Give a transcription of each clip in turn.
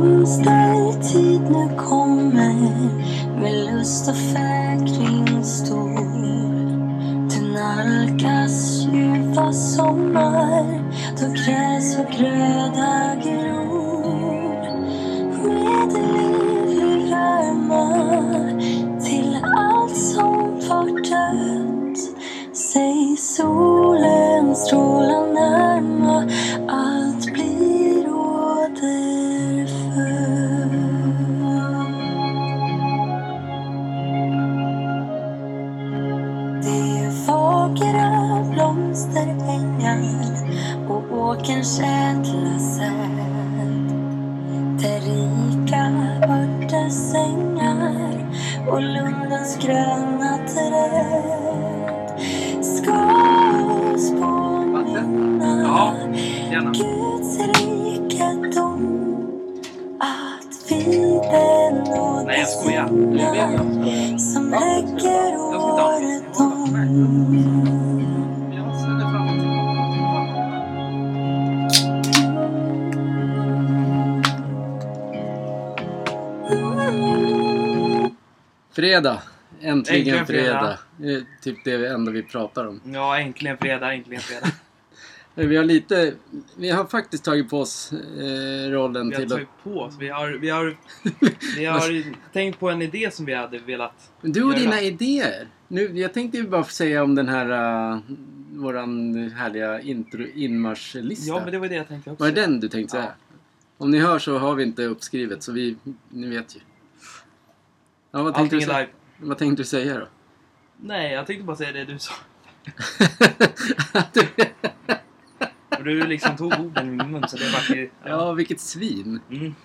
blomstertid nu kommer med lust och fägring stor. Du nalkas ljuva sommar då gräs och gröda gror. Med liv i värma till allt som var dött. Säg solen stråla Fredag. Äntligen, Äntligen fredag. Det är typ det enda vi pratar om. Ja, äntligen fredag, äntligen fredag. Vi har lite... Vi har faktiskt tagit på oss eh, rollen Vi har till att... tagit på oss. Vi har, vi har, vi har tänkt på en idé som vi hade velat... Du och göra. dina idéer. Nu, jag tänkte ju bara säga om den här... Uh, våran härliga intro, inmarschlista. Ja, men det var det jag tänkte också. Var det den du tänkte säga? Ja. Om ni hör så har vi inte uppskrivet så vi... Ni vet ju. Ja, vad Allting är live. vad tänkte du säga då? Nej, jag tänkte bara säga det du sa. Du- Och du liksom tog orden i min mun så det var ju... ja, vilket svin. Mm.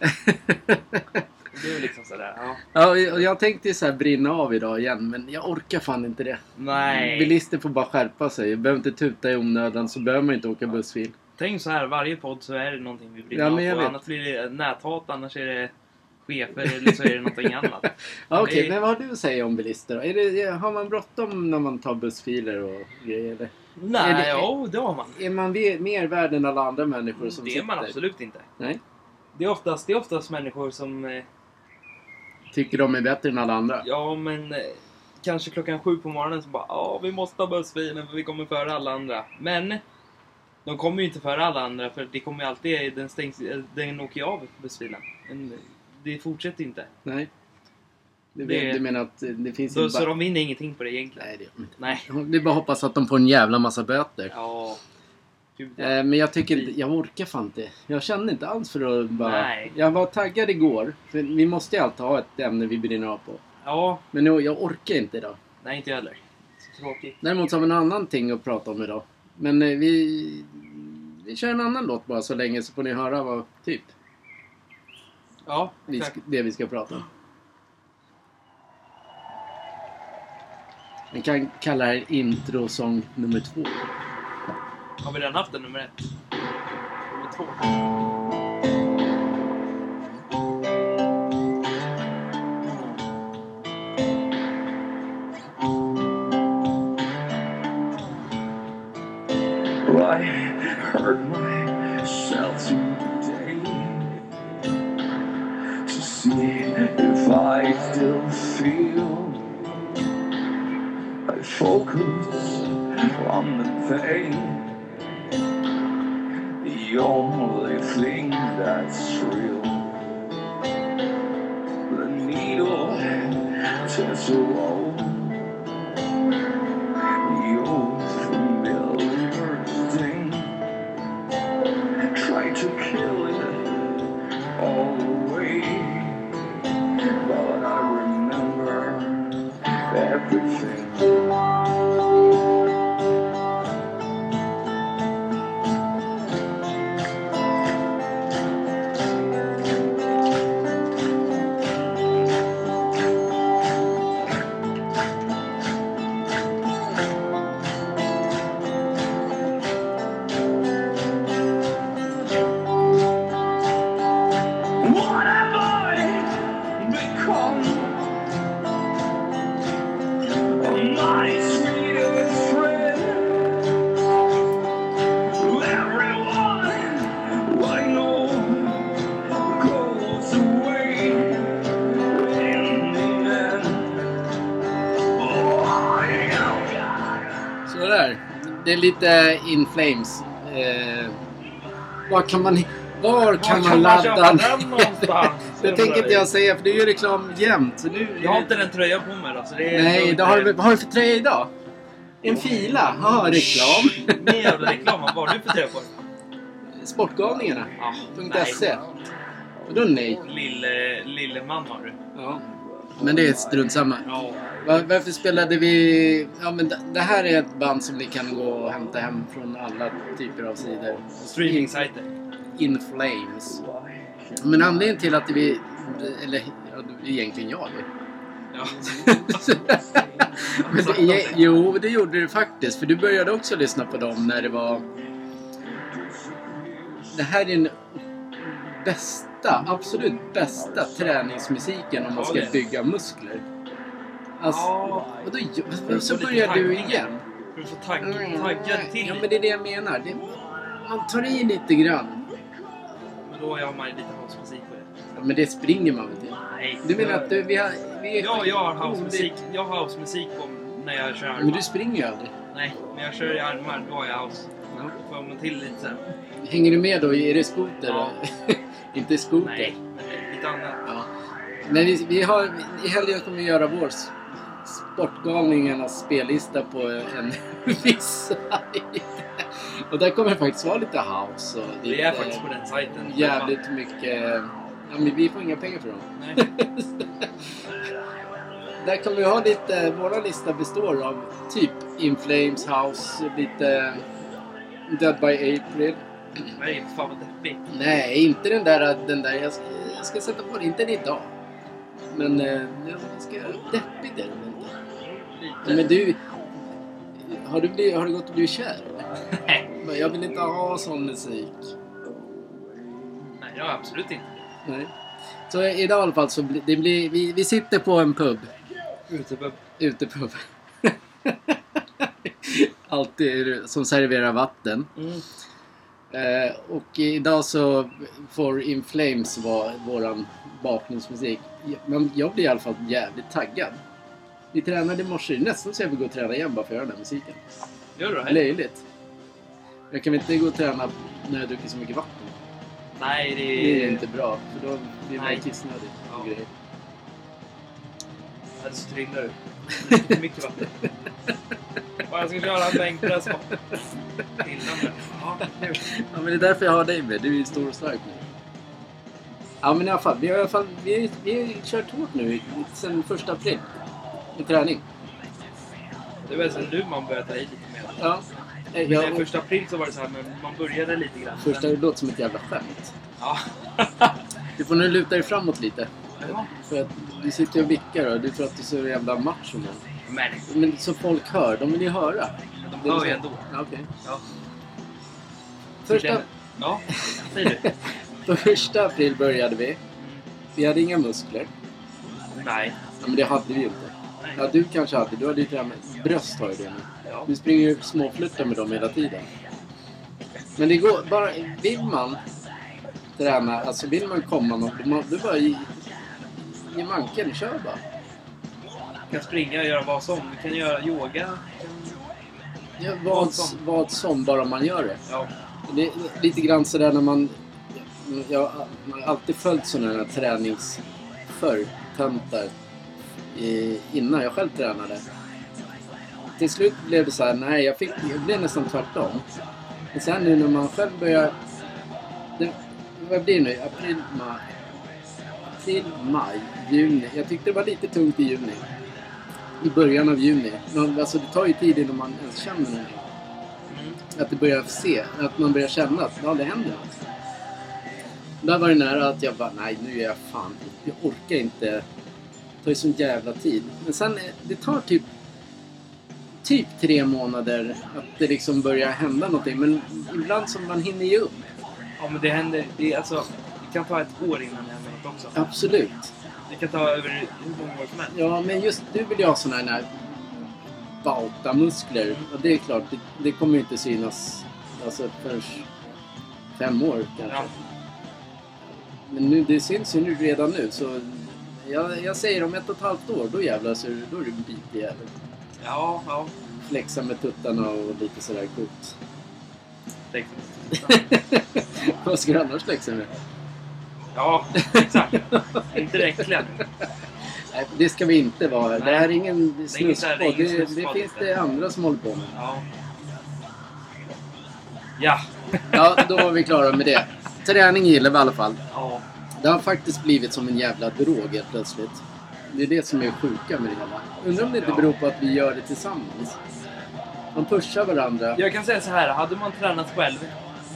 Det är liksom sådär, ja. Ja, och jag tänkte så här brinna av idag igen, men jag orkar fan inte det. Nej. Bilister får bara skärpa sig. Jag behöver inte tuta i onödan så behöver man inte åka bussfil. Tänk så här, varje podd så är det någonting vi brinner Ja, av på. vet. Annars blir det näthat, annars är det chefer eller så är det någonting annat. Ja, Okej, Det- men vad har du att säga om bilister då? Är det, har man bråttom när man tar bussfiler och grejer? Är Nej, det- ja det har man. Är man mer värd än alla andra människor som Det är sitter? man absolut inte. Nej. Det är oftast, det är oftast människor som, eh, Tycker de är bättre än alla andra? ja men eh, kanske klockan sju på morgonen så bara ja vi måste ha bussfilen för vi kommer före alla andra. Men de kommer ju inte före alla andra för det kommer ju alltid, den stängs, eh, den åker ju av bussfilen. Men det fortsätter inte. Nej. Du, Det- du menar att det finns inte så bara... de vinner ingenting på det egentligen. Nej, det gör de inte. Nej. Det är bara att hoppas att de får en jävla massa böter. Ja. Gud, ja. Eh, Men jag tycker inte, jag orkar fan inte. Jag känner inte alls för att bara... Nej. Jag var taggad igår. För vi måste ju alltid ha ett ämne vi brinner av på. Ja, Men nu, jag orkar inte idag. nej inte jag heller. Så tråkigt. Däremot så har vi en annan ting att prata om idag. Men eh, vi... Vi kör en annan låt bara så länge så får ni höra vad typ Ja, vi det vi ska prata om. Vi kan kalla det introsång nummer två. Har vi redan haft den nummer ett? Nummer två? On the only thing that's real. The needle turns. The är lite In Flames. Eh, var kan man, var kan man man köpa ladda? den någonstans? det tänker inte jag säga för du gör reklam jämt. Så nu, Jag har inte den tröjan på mig då, så det är... Nej, det har, du- vad har du för tröja idag? En fila? Ja, reklam. Min jävla reklam. Vad har du för tröja på dig? Sportgalningarna. Ja, .se. Vadå nej? Lille, lille man har du. Ja. Men det är strunt samma. Ja. Va- Varför spelade vi... Ja men det- här är ett band som ni kan gå och hämta hem från alla typer av sidor. Streamingsajter. In Flames. Men anledningen till att vi... Eller ja, egentligen jag. Ja. Men det, jo, det gjorde du faktiskt. För du började också lyssna på dem när det var... Det här är den bästa, absolut bästa träningsmusiken om man ska bygga muskler. Alltså, och då, så börjar du igen. För att få tagg, taggad till. Ja, men det är det jag menar. Det, man tar i lite grann. Men då har man ju lite housemusik på det. Ja, Men det springer man väl till? Nej. Du menar att du, vi har... Vi Ja, jag har housemusik. Jag har housemusik på när jag kör Men armar. du springer ju aldrig. Nej, när jag kör i armar då har jag house. Ja. Får man till lite. Hänger du med då? Är det skoter? Ja. Inte skoter? Nej, men lite annat. Ja. Men vi, vi har, i helgen kommer vi göra vår Sportgalningarnas spellista på en viss sajt. Och där kommer det faktiskt vara lite house och lite, Vi är faktiskt på den sajten. jävligt mycket... Ja, men vi får inga pengar för dem. Nej. Där kommer vi ha lite... Våra lista består av typ In Flames House, lite Dead by April. Nej, fan vad deppigt. Nej, inte den där... Den där jag, ska, jag ska sätta på den, inte den idag. Men eh, jag ska... Deppig är den inte. Lite. Men du... Har du, blivit, har du gått och blivit kär? Nej, Jag vill inte ha sån musik. nej, jag har absolut inte. Nej. Så idag i alla fall så blir det blir... Vi, vi sitter på en pub. Utepub. Utepub. Alltid som serverar vatten. Mm. Eh, och idag så får In Flames vara våran bakgrundsmusik. Men jag blir i alla fall jävligt taggad. Vi tränade i morse, nästan så jag vill gå och träna igen bara för att göra den här musiken. Gör du det? Löjligt. Jag kan väl inte gå och träna när jag druckit så mycket vatten. Nej, det Det är är... inte bra, för då blir man kissnödig. Ja. Eller så trillar du. Mycket vatten. Och jag ska köra en bänkpress på. Innan det. Ja, nu. Ja, men det är därför jag har dig med. Du är stor och stark nu. Ja, men i alla fall. Vi har, i alla fall, vi, vi har kört hårt nu sen första april. I träning. Det var sen nu man började ta i lite mer. Ja. Men den första april så var det så här, men man började lite grann. första det låter som ett jävla skämt. Ja. Du får nu luta dig framåt lite. Ja. För att du sitter och vickar och du tror att du är så jävla macho nu. Men Men så folk hör. De vill ju höra. de hör ju ändå. Ja, okej. Ja. Första, Ja, säg du. första april började vi. Vi hade inga muskler. Nej. Ja, men det hade vi ju inte. Ja, du kanske hade. Du hade ju tränat. Bröst har ju det nu. Ja. Du springer ju småfluttar med dem hela tiden. Men det går bara... Vill man träna, alltså vill man komma något, man, du bara ge manken, kör bara. Du kan springa och göra vad som. Du kan göra yoga. Ja, vad, vad som, bara man gör det. Ja. Det är lite grann sådär när man... Jag har alltid följt sådana här tränings... Förr, töntar. i- Innan jag själv tränade. Till slut blev det så här, nej jag, fick, jag blev nästan tvärtom. Men sen nu när man själv börjar... Det, vad blir det nu? April, maj... April, maj, juni. Jag tyckte det var lite tungt i juni. I början av juni. Men, alltså det tar ju tid innan man ens känner någonting. Mm. Att det börjar se, att man börjar känna att ja, det händer något. Där var det nära att jag bara, nej nu är jag fan, jag orkar inte. Det tar ju sån jävla tid. Men sen, eh, det tar typ typ tre månader att det liksom börjar hända någonting. Men ibland som man hinner ge upp. Ja, men det händer. Det, är alltså, det kan ta ett år innan det händer också. Absolut. Det kan ta över hur många år som helst. Ja, men just du vill ju ha såna här bautamuskler. Och det är klart, det, det kommer inte synas alltså, förrän fem år kanske. Ja. Men nu, det syns ju nu redan nu så jag, jag säger om ett och ett halvt år, då jävlar så då är du en bitig jävel. Ja, ja. flexa med tuttarna och lite sådär coolt. Liksom. Vad ska du annars flexa med? Ja, exakt. inte det äckliga. Nej, det ska vi inte vara. Det Nej. här är ingen Det här- det Det, det, snuspodd, finns det andra som håller på med. Ja. Ja. Ja, då var vi klara med det. Träning gillar vi i alla fall. Ja. Det har faktiskt blivit som en jävla drog helt plötsligt. Det är det som är sjuka med det hela. Undrar om det inte Ja. beror på att vi gör det tillsammans. Man pushar varandra. Jag kan säga så här, hade man tränat själv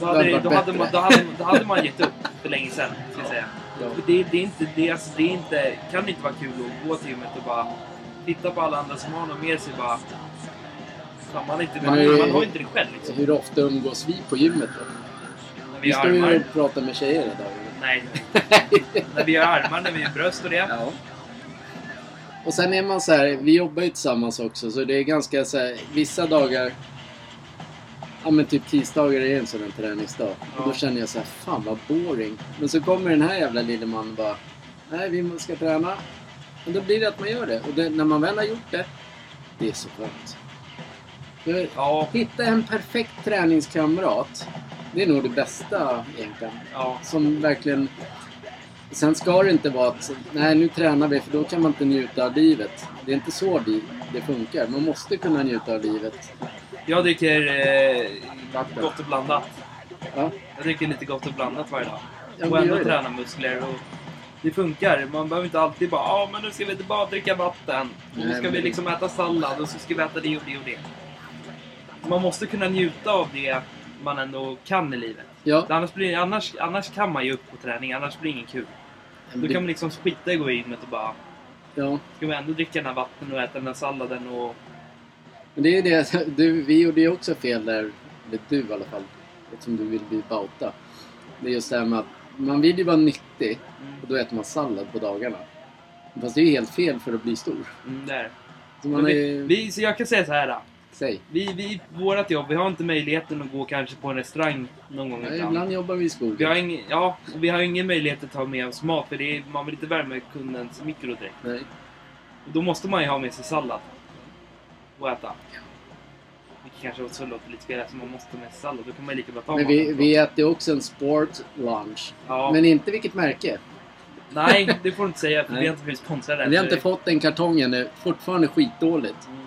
då hade varit då hade, man, då, hade, då hade man gett upp för länge sedan. Ska jag säga. Ja. Det, det, är inte, det, alltså, det är inte, kan inte vara kul att gå till gymmet och bara titta på alla andra som har något med sig. Bara, Fan, man, inte, man, hur- man har inte det själv liksom. Hur ofta umgås vi på gymmet då? När Vi vi står ju och pratar med tjejer idag. Nej. När vi gör armar, när vi gör bröst och det. Ja. Och sen är man så här, vi jobbar ju tillsammans också så det är ganska så här, vissa dagar Ja men typ tisdagar är en sån här träningsdag. Och då Ja. känner jag så här, fan vad boring. Men så kommer den här jävla lille mannen bara Nej vi ska träna. Och då blir det att man gör det. Och det, när man väl har gjort det, det är så skönt. För Ja, hitta en perfekt träningskamrat. Det är nog det bästa egentligen ja. som verkligen... Sen ska det inte vara att nej nu tränar vi för då kan man inte njuta av livet. Det är inte så det funkar. Man måste kunna njuta av livet. Jag dricker eh, Vatten. gott och blandat. Ja, Jag dricker lite gott och blandat varje dag. ja och ändå gör det. träna muskler. Och det funkar. Man behöver inte alltid bara ja men nu ska vi inte bara dricka vatten. Och nu Nej, ska men- vi liksom äta sallad och så ska vi äta det och det och det. Man måste kunna njuta av det man ändå kan i livet. Ja, Annars, blir, annars, annars kan man ju upp på träning, annars blir det ingen kul. men Då kan man liksom skita i att gå in och bara ja. Ska vi ändå dricka den här vattnet och äta den här salladen och... Men det är det. Du, vi gjorde ju också fel där. Eller du i alla fall. Eftersom du vill bli bauta. Det är just det här med att man vill ju vara nyttig. Och då äter man sallad på dagarna. Fast det är ju helt fel för att bli stor. Mm, där. Så man är vi, ju... så jag kan säga så här. Då. Säg. Vi, vi, vårat jobb, vi har inte möjligheten att gå kanske på en restaurang någon gång Ja, ibland. ibland jobbar vi i skogen. Vi har, ing, ja, vi har ingen möjlighet att ta med oss mat för det är, man vill inte värma kundens mikro direkt. Nej. Och då måste man ju ha med sig sallad. Och äta. Vilket kanske också låter lite fel eftersom man måste med sallad. Då kan man lika bra ta Men vi, vi äter också en sport lunch. ja. Men inte vilket märke. Nej, det får du inte säga för Nej. vi har inte blivit sponsrade. Vi har inte fått en kartong ännu. Fortfarande skitdåligt. Mm.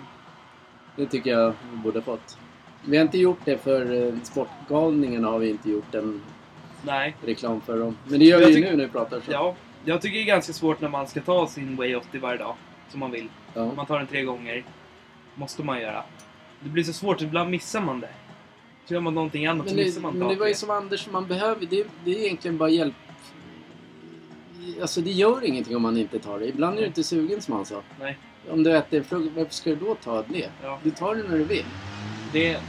Det tycker jag vi borde ha fått. Vi har inte gjort det för eh, Sportgalningen har vi inte gjort en Nej. reklam för dem. Men det gör Jag vi ju nu när vi pratar så. Ja, jag tycker det är ganska svårt när man ska ta sin Way 80 varje dag. Som man vill. Ja. Man tar den tre gånger. Måste man göra. Det blir så svårt, ibland missar man det. Så gör man någonting annat Men, så det, missar man men det var ju som Anders, man behöver, det, det är egentligen bara hjälp. Alltså det gör ingenting om man inte tar det. Ibland är du inte sugen som han sa. Nej, Om du äter frukt, varför ska du då ta det? ja. Du tar det när du vill. Det,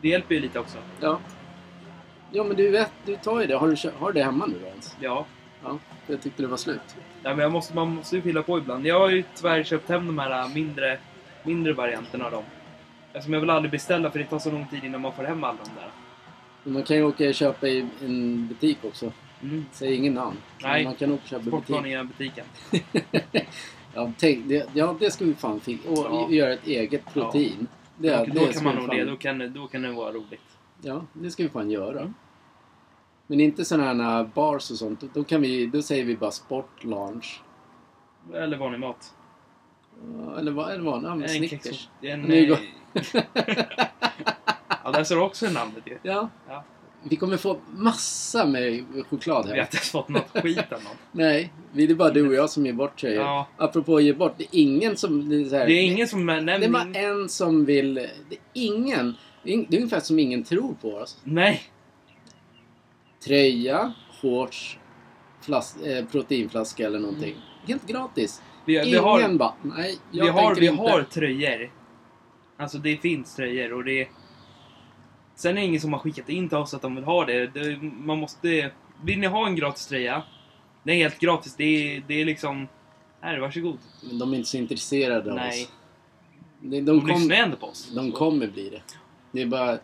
det hjälper ju lite också. Ja. Ja men du vet, du tar ju det. Har du, har du det hemma nu då ens? Ja. Ja, jag tyckte det var slut. Ja men jag måste, man måste ju fylla på ibland. Jag har ju tyvärr köpt hem de här äh, mindre, mindre varianterna av dem. Eftersom jag vill aldrig beställa för det tar så lång tid innan man får hem alla de där. Men man kan ju åka och köpa i en butik också. Mm. Säg ingen namn. Nej. Man kan åka och köpa i butik. I butiken. ja, tänk, det, ja, det ska vi fan fi- och Ja. göra ett eget protein. Det, Och det då kan man nog fan- det. Då kan, då kan det vara roligt. Ja, det ska vi fan göra. Mm. Men inte sådana här bars och sånt. Då, kan vi, då säger vi bara sportlounge. Eller vanlig mat. Ja, Eller vad? Eller vad? Ja, men En Snickers. En, Nu går- ja, där står också namnet ju. Ja. Ja. Vi kommer få massa med choklad Vi har här. inte ens fått något skit av någon. Nej, det är bara du och jag som ger bort tjejer. Ja. Apropå att ge bort. Det är ingen som... Det är, här, Det är ingen som Det är bara en som vill... Det är ingen... Det är det är ungefär som ingen tror på oss. Nej! Tröja, shorts, flas, eh, proteinflaska eller någonting. Helt gratis. Vi, vi ingen har, bara, nej, jag vi har, tänker vi inte. har tröjor. Alltså det finns tröjor och det... Sen är det ingen som har skickat in till oss att de vill ha det. det man måste... Vill ni ha en gratis tröja? Det är helt gratis. Det är, det är liksom... Här, varsågod. Men de är inte så intresserade av Nej. oss. De, De, de, kom, lyssnar ändå på oss. de kommer bli det. Det är bara...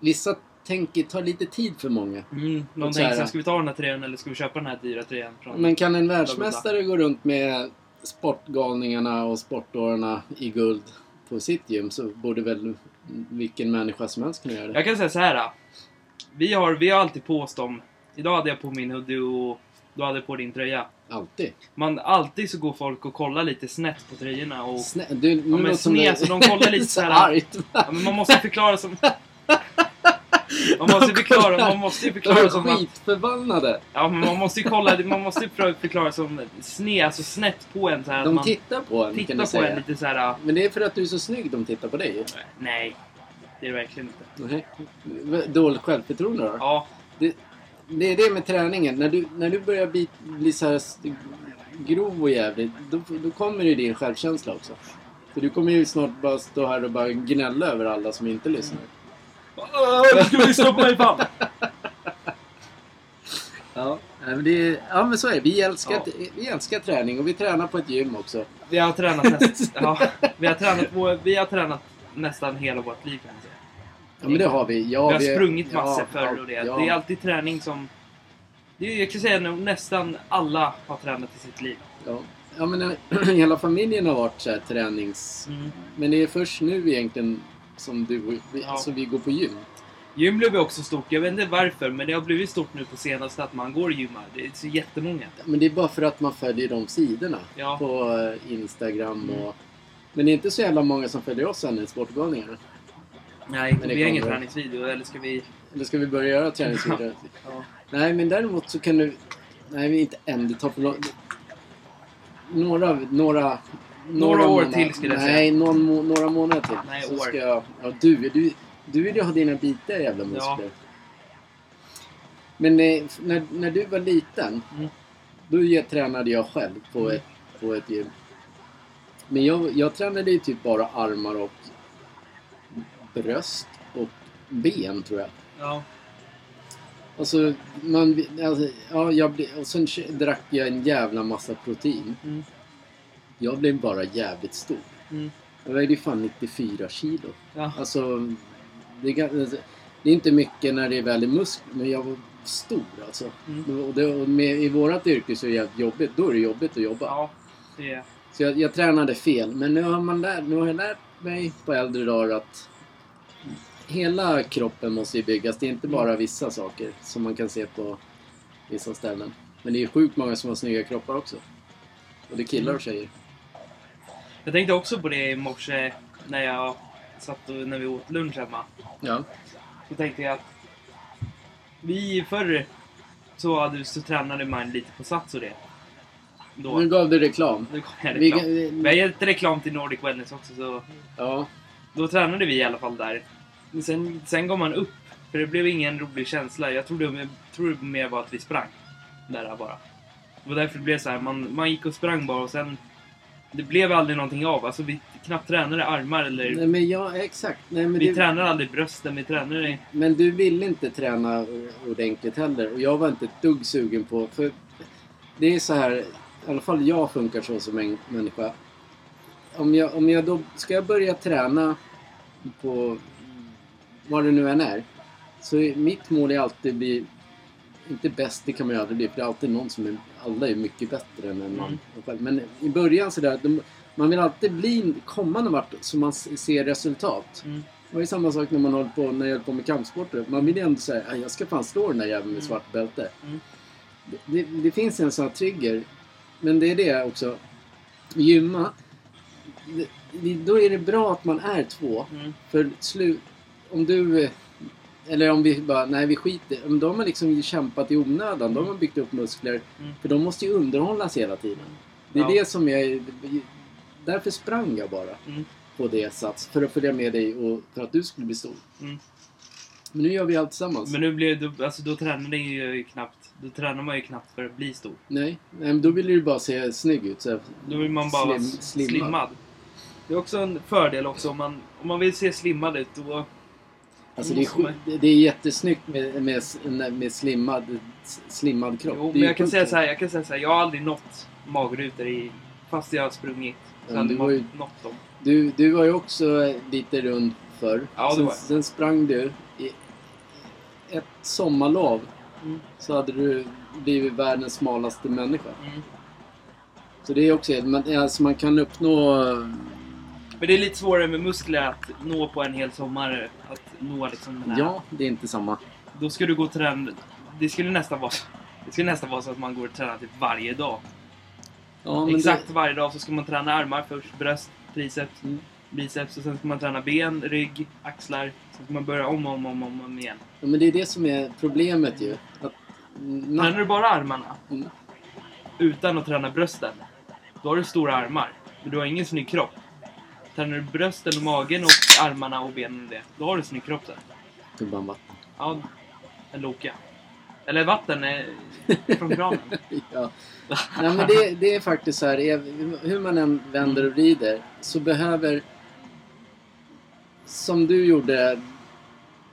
Vissa tänker ta lite tid för många. Mm, de så tänker, ska vi ta den här tröjan eller ska vi köpa den här dyra tröjan? Men kan en världsmästare gå runt med sportgalningarna och sportdårarna i guld på sitt gym så borde väl vilken människa som helst kunna göra det. Jag kan säga så här. Vi har, vi har alltid på oss dem. Idag hade jag på min hoodie och du hade på din tröja. Alltid. Man, alltid så går folk och kollar lite snett på tröjorna och... Snä, du, nu men det- så de kollar lite så här- argt. Ja, men man måste förklara som... Man måste ju förklara, man måste ju förklara som att... skitförbannade. Ja, men man måste ju kolla, man måste ju för- förklara som sned, alltså snett på en så här De tittar på en kan tittar du på säga. en lite så här. Men det är för att du är så snygg de tittar på dig. Nej, det är det verkligen inte. Nej. Dåligt självförtroende då? Ja, Det, det är det med träningen. När du, när du börjar bli, bli så här grov och jävlig, då, då kommer ju din självkänsla också. För du kommer ju snart bara stå här och bara gnälla över alla som inte lyssnar. Du ska lyssna på mig fan! Ja, men, det är, ja men så är det. Vi älskar, Ja. vi älskar träning och vi tränar på ett gym också. Vi har tränat näst, ja, vi har tränat, på, vi har tränat nästan hela vårt liv kan man säga. Ja men det har vi. Ja, vi har vi- sprungit massor ja, förr och det. ja. Det är alltid träning som... Det är, jag kan säga att nästan alla har tränat i sitt liv. Ja, ja men eh, hela familjen har varit så här tränings... Mm. Men det är först nu egentligen som du och vi, Ja. som vi går på gym. Gym blev också stort. Jag vet inte varför, men det har blivit stort nu på senaste att man går gymmar. Det är så jättemånga. Men det är bara för att man följer de sidorna Ja. på eh, Instagram Mm. och... Men det är inte så jävla många som följer oss än i Sportgalningarna. Nej, Men vi har ingen träningsvideo. Eller ska vi... Eller ska vi börja göra träningsvideor? Ja. Nej, men däremot så kan du... Nej, inte än. Det tar för lång... Några... Några... Några år månader- till skulle jag säga. Nej, någon, några månader till. Nej, så år. Ska jag, ja, du, du, du vill ju ha dina bitar jävla muskler. Men eh, när, när du var liten, Mm. då ge- tränade jag själv på, Mm. ett, på ett gym. Men jag, jag tränade ju typ bara armar och bröst och ben tror jag. Ja. Alltså, man, alltså, ja, jag och sen drack jag en jävla massa protein. Mm. Jag blev bara jävligt stor. Mm. Jag vägde ju fan 94 kilo. Ja. Alltså, det är, alltså, det är inte mycket när det är väl i muskler, men jag var stor alltså. Mm. Och det, och med, I vårat yrke så är det jobbigt. Då är det jobbigt att jobba. Ja. Det är... Så jag, jag tränade fel. Men nu har, man lärt, nu har jag lärt mig på äldre dagar att hela kroppen måste ju byggas. Det är inte bara vissa saker som man kan se på vissa ställen. Men det är sjukt många som har snygga kroppar också. Är killar och tjejer. Jag tänkte också på det i morse när jag satt och, när vi åt lunch hemma. Ja. Så tänkte jag att vi förr så, hade, så tränade man lite på sats och det. Då. Nu gav du reklam. Nu kommer jag Vi, reklam. vi, Vi har gett reklam till Nordic Wellness också så ja. då tränade vi i alla fall där. Men Sen, sen går man upp, för det blev ingen rolig känsla. Jag trodde, jag tror det mer var att vi sprang. Där bara. Det var därför det blev så här. Man, man gick och sprang bara och sen... Det blev aldrig någonting av. Alltså vi knappt tränade armar eller... Nej men ja, exakt. Nej, men vi det, tränade aldrig brösten, vi tränade... Men du ville inte träna ordentligt heller och jag var inte ett dugg sugen på... För det är så här, i alla fall jag funkar så som en människa. Om jag, om jag då, ska jag börja träna på vad det nu än är. Så mitt mål är alltid att bli, inte bäst, det kan man ju aldrig bli för det är alltid någon som är, alla är mycket bättre än man Mm. själv. Men i början sådär, de, man vill alltid bli, komma någon vart så man ser resultat. Mm. Det var ju samma sak när man höll på, när jag höll på med kampsporter. Man vill ju ändå säga jag ska fan slå den där jäveln med Mm. svart bälte. Mm. Det, det, det finns en sån här trigger. Men det är det också. Gymma. Det, det, då är det bra att man är två. Mm. För slut, om du... Eller om vi bara, nej vi skiter. Men Då har liksom kämpat i onödan. Då har byggt upp muskler. Mm. För de måste ju underhållas hela tiden. Det är Ja. det som jag... Därför sprang jag bara Mm. på det sats. För att följa med dig och för att du skulle bli stor. Mm. Men nu gör vi allt tillsammans. Men nu blev det, alltså då tränade jag ju knappt, då tränar man ju knappt för att bli stor. Nej, nej men då vill du bara se snygg ut. Så. Då vill man bara vara Slim- s- slimmad. slimmad. Det är också en fördel också om man, om man vill se slimmad ut då... Alltså det är, det är jättesnyggt med, med, med slimmad, slimmad kropp. Jo, men jag kan säga så här, jag kan säga så här, jag har aldrig nått magrutor i, fast jag har sprungit. Så Ja, du aldrig var ju- nått dem. Du, du var ju också lite rund förr. Ja, sen, sen sprang du i ett sommarlov. Mm. Så hade du blivit världens smalaste människa. Mm. Så det är också men, alltså man kan uppnå Men det är lite svårare med muskler att nå på en hel sommar. Att nå liksom den här... Ja, det är inte samma. Då ska du gå och träna. Det skulle nästan vara, det skulle nästan vara så att man går och tränar typ varje dag. Ja, Exakt Det, varje dag så ska man träna armar först, bröst, triceps, Mm. biceps och sen ska man träna ben, rygg, axlar. Sen ska man börja om och om, om, om, om igen. ja, men det är det som är problemet ju. Att, Tränar du bara armarna Mm. utan att träna brösten, då har du stora armar. Men du har ingen snygg kropp. Tränar du brösten och magen och armarna och benen och det, då har du snygg kropp sen. Gubban Ja, en Loka. Eller vatten eh, från kranen. ja. Nej, men det, det är faktiskt så här, är- hur man än vänder och vrider så behöver, som du gjorde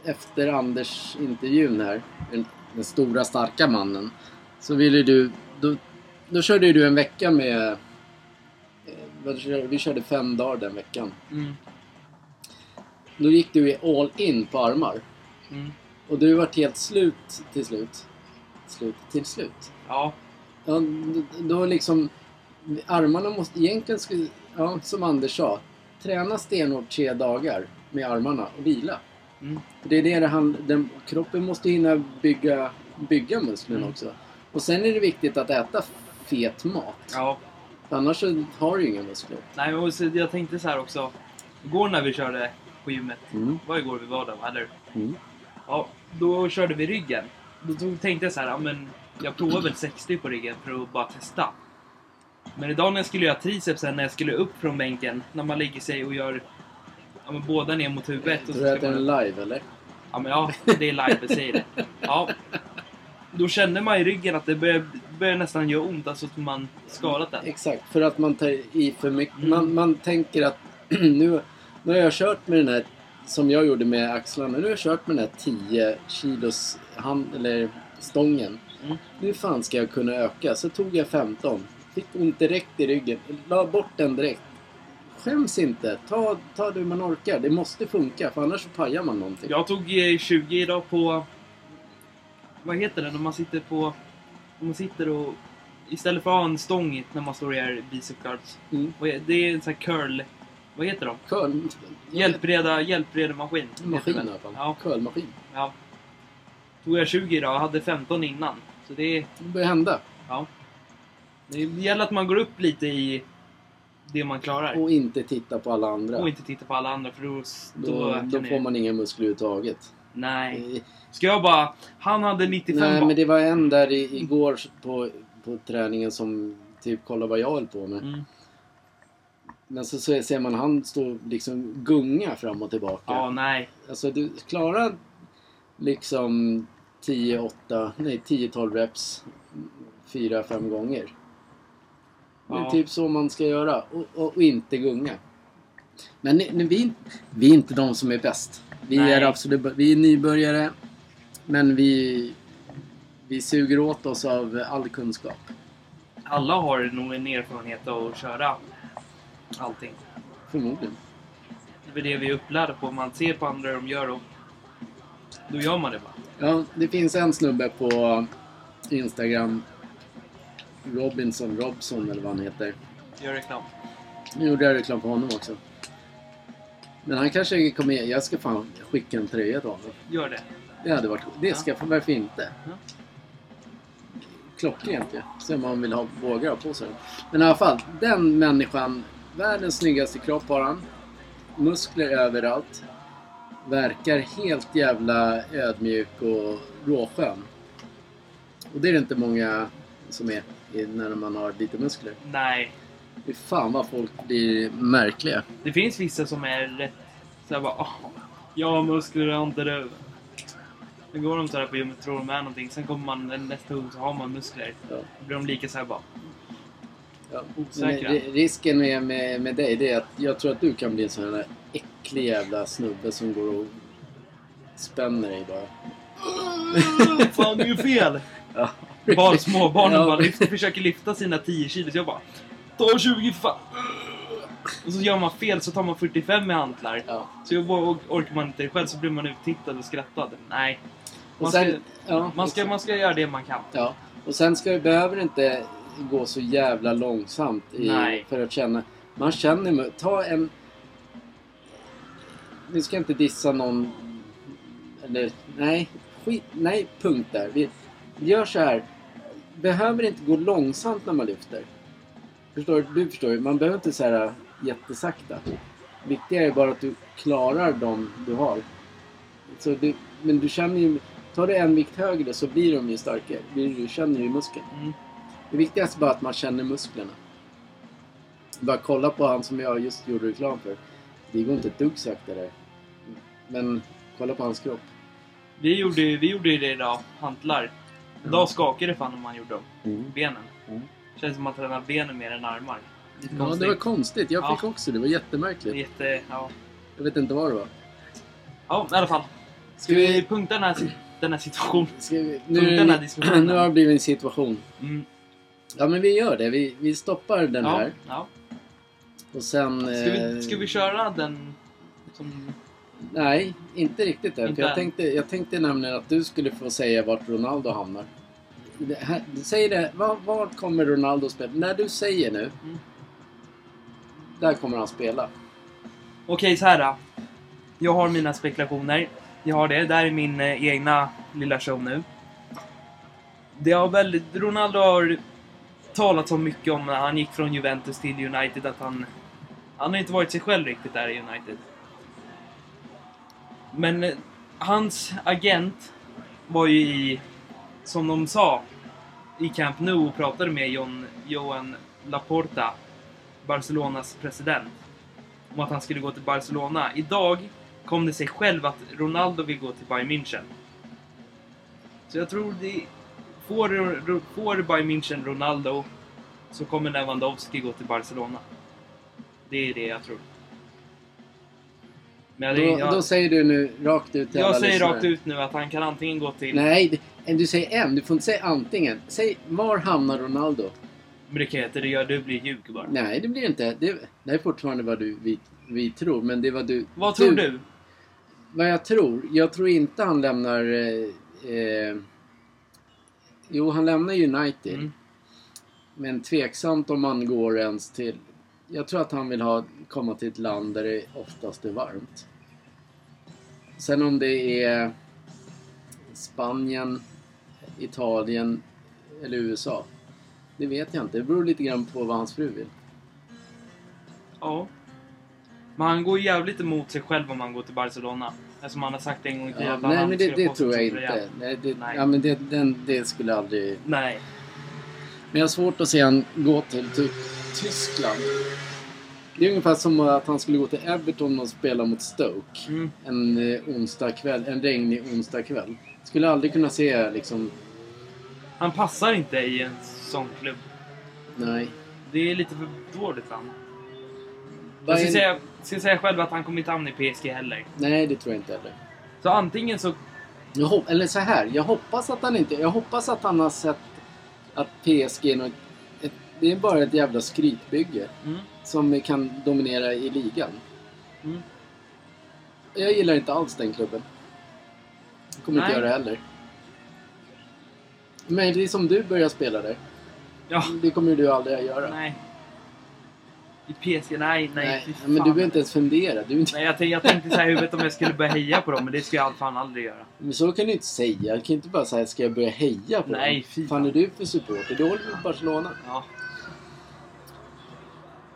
efter Anders intervjun här, den, den stora starka mannen, så ville du, då, då körde du en vecka med, vi körde fem dagar den veckan. Mm, Då gick du i all in på armar. mm. Och du vart helt slut till slut. Slut till slut. Ja, Ja, då liksom... Armarna måste egentligen, skulle, ja, som Anders sa, träna stenhårt tre dagar med armarna och vila. mm. Det är det det hand, den, Kroppen måste hinna bygga, bygga musklerna Mm. också. Och sen är det viktigt att äta fet mat. ja. Annars har du ju inga muskler. Nej, men så jag tänkte så här också. Igår när vi körde på gymmet. Mm. Var igår vi var där, va? eller? Mm. Ja, då körde vi ryggen. Då tog- tänkte jag så här, ja men jag provar väl 60 på ryggen för att bara testa. Men idag när jag skulle göra tricepsen, när jag skulle upp från bänken, när man lägger sig och gör ja, men båda ner mot huvudet. Tror så du att det är man, live eller? ja, men ja, det är live, jag säger det. Ja. Då kände man i ryggen att det började, började nästan göra ont, alltså att man skadat den. Exakt, för att man tar i för mycket. Mm. Man, man tänker att nu, nu har jag kört med den här, som jag gjorde med axlarna, nu har jag kört med den här 10 kilos hand, eller stången. Mm. Nu fan ska jag kunna öka. Så tog jag 15. Fick ont direkt i ryggen. La bort den direkt. Skäms inte. Ta, ta det man orkar. Det måste funka, för annars så pajar man någonting. Jag tog eh, 20 idag på... Vad heter det när man sitter på... Om man sitter och... Istället för att ha en stång när man står och gör bicep curls. Mm. Det är en sån här curl... Vad heter de? Curl, Hjälpreda, hjälpreda maskin. maskin i alla fall. Ja, Curlmaskin. ja. Tog jag 20 idag, jag hade 15 innan. Så det. Det börjar hända. Ja. Det gäller att man går upp lite i det man klarar. Och inte titta på alla andra. Och inte titta på alla andra för då... Då, Då, då får man inga muskler överhuvudtaget. Nej. Ska jag bara... Han hade 95 Nej, men det var en där i, igår på, på träningen som typ kollade vad jag höll på med. Mm. Men så, så ser man han stå liksom gunga fram och tillbaka. Ja, nej. Alltså du klarar liksom 10, 8, nej 10-12 reps 4-5 gånger. Det är Ja. typ så man ska göra och, och, och inte gunga. Men ni- ni- vi, vi är inte de som är bäst. Vi Nej. är absolut vi är nybörjare. Men vi, vi suger åt oss av all kunskap. Alla har nog en erfarenhet av att köra allting. Förmodligen. Det är det vi är upplärda på. Man ser på andra hur de gör och då gör man det bara. Ja, det finns en snubbe på Instagram. Robinson Robson eller vad han heter. Gör reklam. Nu gjorde jag reklam på honom också. Men han kanske kommer... Jag ska fan skicka en tröja till honom. Gör det. Det hade varit... Det ska... Varför inte? Ja. Klockrent ju. Se om han vill ha, vågar ha på sig. Men i alla fall, den människan. Världens snyggaste kropp har han. Muskler överallt. Verkar helt jävla ödmjuk och råskön. Och det är det inte många som är när man har lite muskler. Nej. Fy fan vad folk blir märkliga. Det finns vissa som är rätt såhär bara "Åh, Jag har muskler, jag har inte det. Sen går de sådär på gymmet tror de är någonting. Sen kommer man nästa gång så har man muskler. Ja. Då blir de lika såhär bara Ja. Osäkra. Men, risken med, med, med dig det är att jag tror att du kan bli en sån här äcklig jävla snubbe som går och spänner dig bara. Fan det är ju fel! Ja. Bara småbarnen bara lyfter, försöker lyfta sina 10 kilo. Så jag bara Ta 20 för fan! Och så gör man fel så tar man 45 med hantlar. Ja. Så jag orkar man inte det själv så blir man uttittad och skrattad. Nej. Man Och ska, sen, ja, man, ska, man ska göra det man kan. ja. och sen ska, behöver det inte gå så jävla långsamt i, för att känna. Man känner, ta en, vi ska inte dissa någon... Eller, nej. Skit, nej, punkt där. Vi, vi gör så här. Behöver inte gå långsamt när man lyfter. Förstår du? Förstår ju. Man behöver inte så här jättesakta. Viktiga är bara att du klarar dem du har. Så du, men du känner ju... Tar du en vikt högre så blir de ju starkare. Du känner ju muskeln. Mm. Det viktigaste är bara att man känner musklerna. Bara kolla på han som jag just gjorde reklam för. Det går inte ett dugg saktare. Men kolla på hans kropp. Vi gjorde, ju- vi gjorde ju det idag, hantlar. Ja. Idag skakade det fan när man gjorde dem. Benen. Mm. Känns som att man tränar benen mer än armar. Lite Ja, konstigt. det var konstigt. Jag Ja. fick också det. Det var jättemärkligt. Jätte, ja. Jag vet inte vad det var. ja, i alla fall. Ska vi punkta den här, den här situationen? Ska vi, Punkta den här diskussionen. nu har det blivit en situation. Mm. Ja, men vi gör det. Vi, vi stoppar den Ja, här. ja. Och sen... Ska, eh, vi, ska vi köra den som... Nej, inte riktigt än. Inte För jag, än. tänkte, jag tänkte nämligen att du skulle få säga vart Ronaldo hamnar. Det här, säg det. Var, var kommer Ronaldo spela? När du säger nu. Mm. Där kommer han spela. Okej, så här då. Jag har mina spekulationer. Jag har det. Det här är min eh, egna lilla show nu. Det har väldigt... Ronaldo har talat så mycket om när han gick från Juventus till United att han... Han har inte varit sig själv riktigt där i United. Men eh, hans agent var ju i, som de sa, i Camp Nou och pratade med John, Johan Laporta, Barcelonas president om att han skulle gå till Barcelona. Idag kom det sig själv att Ronaldo vill gå till Bayern München. Så jag tror det... Får, får Bayern München Ronaldo så kommer Lewandowski gå till Barcelona. Det är det jag tror. Men Då, jag, då säger du nu rakt ut till alla jag säger lyssnare. rakt ut nu att han kan antingen gå till... Nej, det- du säger en. Du får inte säga antingen. Säg var hamnar Ronaldo? Men det kan jag inte, det gör du blir ljug bara. Nej, det blir inte. Det, det är fortfarande vad du, vi, vi tror. Men det vad du... Vad tror du? Vad jag tror? Jag tror inte han lämnar... Eh, eh, jo, han lämnar United. Mm. Men tveksamt om han går ens till... Jag tror att han vill ha, komma till ett land där det oftast är varmt. Sen om det är Spanien, Italien eller USA. Det vet jag inte. Det beror lite grann på vad hans fru vill. Ja. Men han går jävligt emot sig själv om han går till Barcelona. Eftersom han har sagt en gång i tiden Ja, att han nej, men det, det tror jag inte. Nej, det, Nej. Ja, men det, den, det skulle aldrig... Nej. Men jag har svårt att se han gå till typ Tyskland. Det är ungefär som att han skulle gå till Everton och spela mot Stoke. Mm. En eh, onsdag kväll, en regnig onsdag kväll. Skulle aldrig kunna se liksom... Han passar inte i en sån klubb. Nej. Det är lite för dåligt för han. Jag ska säga, ska säga själv att han kommer inte hamna i PSG heller. Nej, det tror jag inte heller. Så antingen så... Eller så här, jag hoppas att han inte... Jag hoppas att han har sett att PSG är något, ett, Det är bara ett jävla skrytbygge. Mm. Som kan dominera i ligan. Mm. Jag gillar inte alls den klubben. Kommer inte Nej. göra det heller. Men det är som du börjar spela där. Ja. Det kommer du aldrig att göra. Nej. I PSG? Nej, nej. fy men du fan. behöver inte ens fundera. Du, inte- Nej, jag, tänkte, jag tänkte så här i huvudet om jag skulle börja heja på dem, men det ska jag fan aldrig göra. Men så kan du inte säga. Jag kan inte bara säga ska jag börja heja på Nej, dem? fy fan fan. är du för supporter? Du håller med Barcelona. Ja.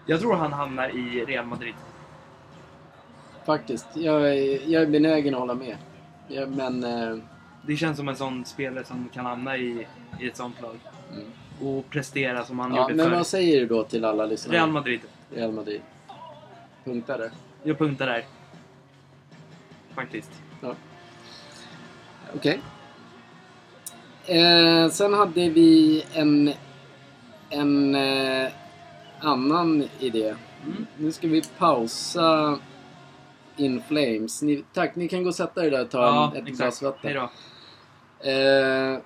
Jag tror han hamnar i Real Madrid. Faktiskt. Jag är, jag är benägen att hålla med. Ja, men... Eh, Det känns som en sån spelare som kan hamna i, i ett sånt lag. mm. Och prestera som han ja, gjorde men förr. vad säger du då till alla lyssnare? Real Madrid. Real Madrid. Punktar det. Jag punktar där. Faktiskt. Ja. Okej. Eh, sen hade vi en, en eh, annan idé. Mm. Nu ska vi pausa In Flames. Ni, tack, ni kan gå och sätta er där och ta Ja, en, ett exakt. glas vatten. Eh,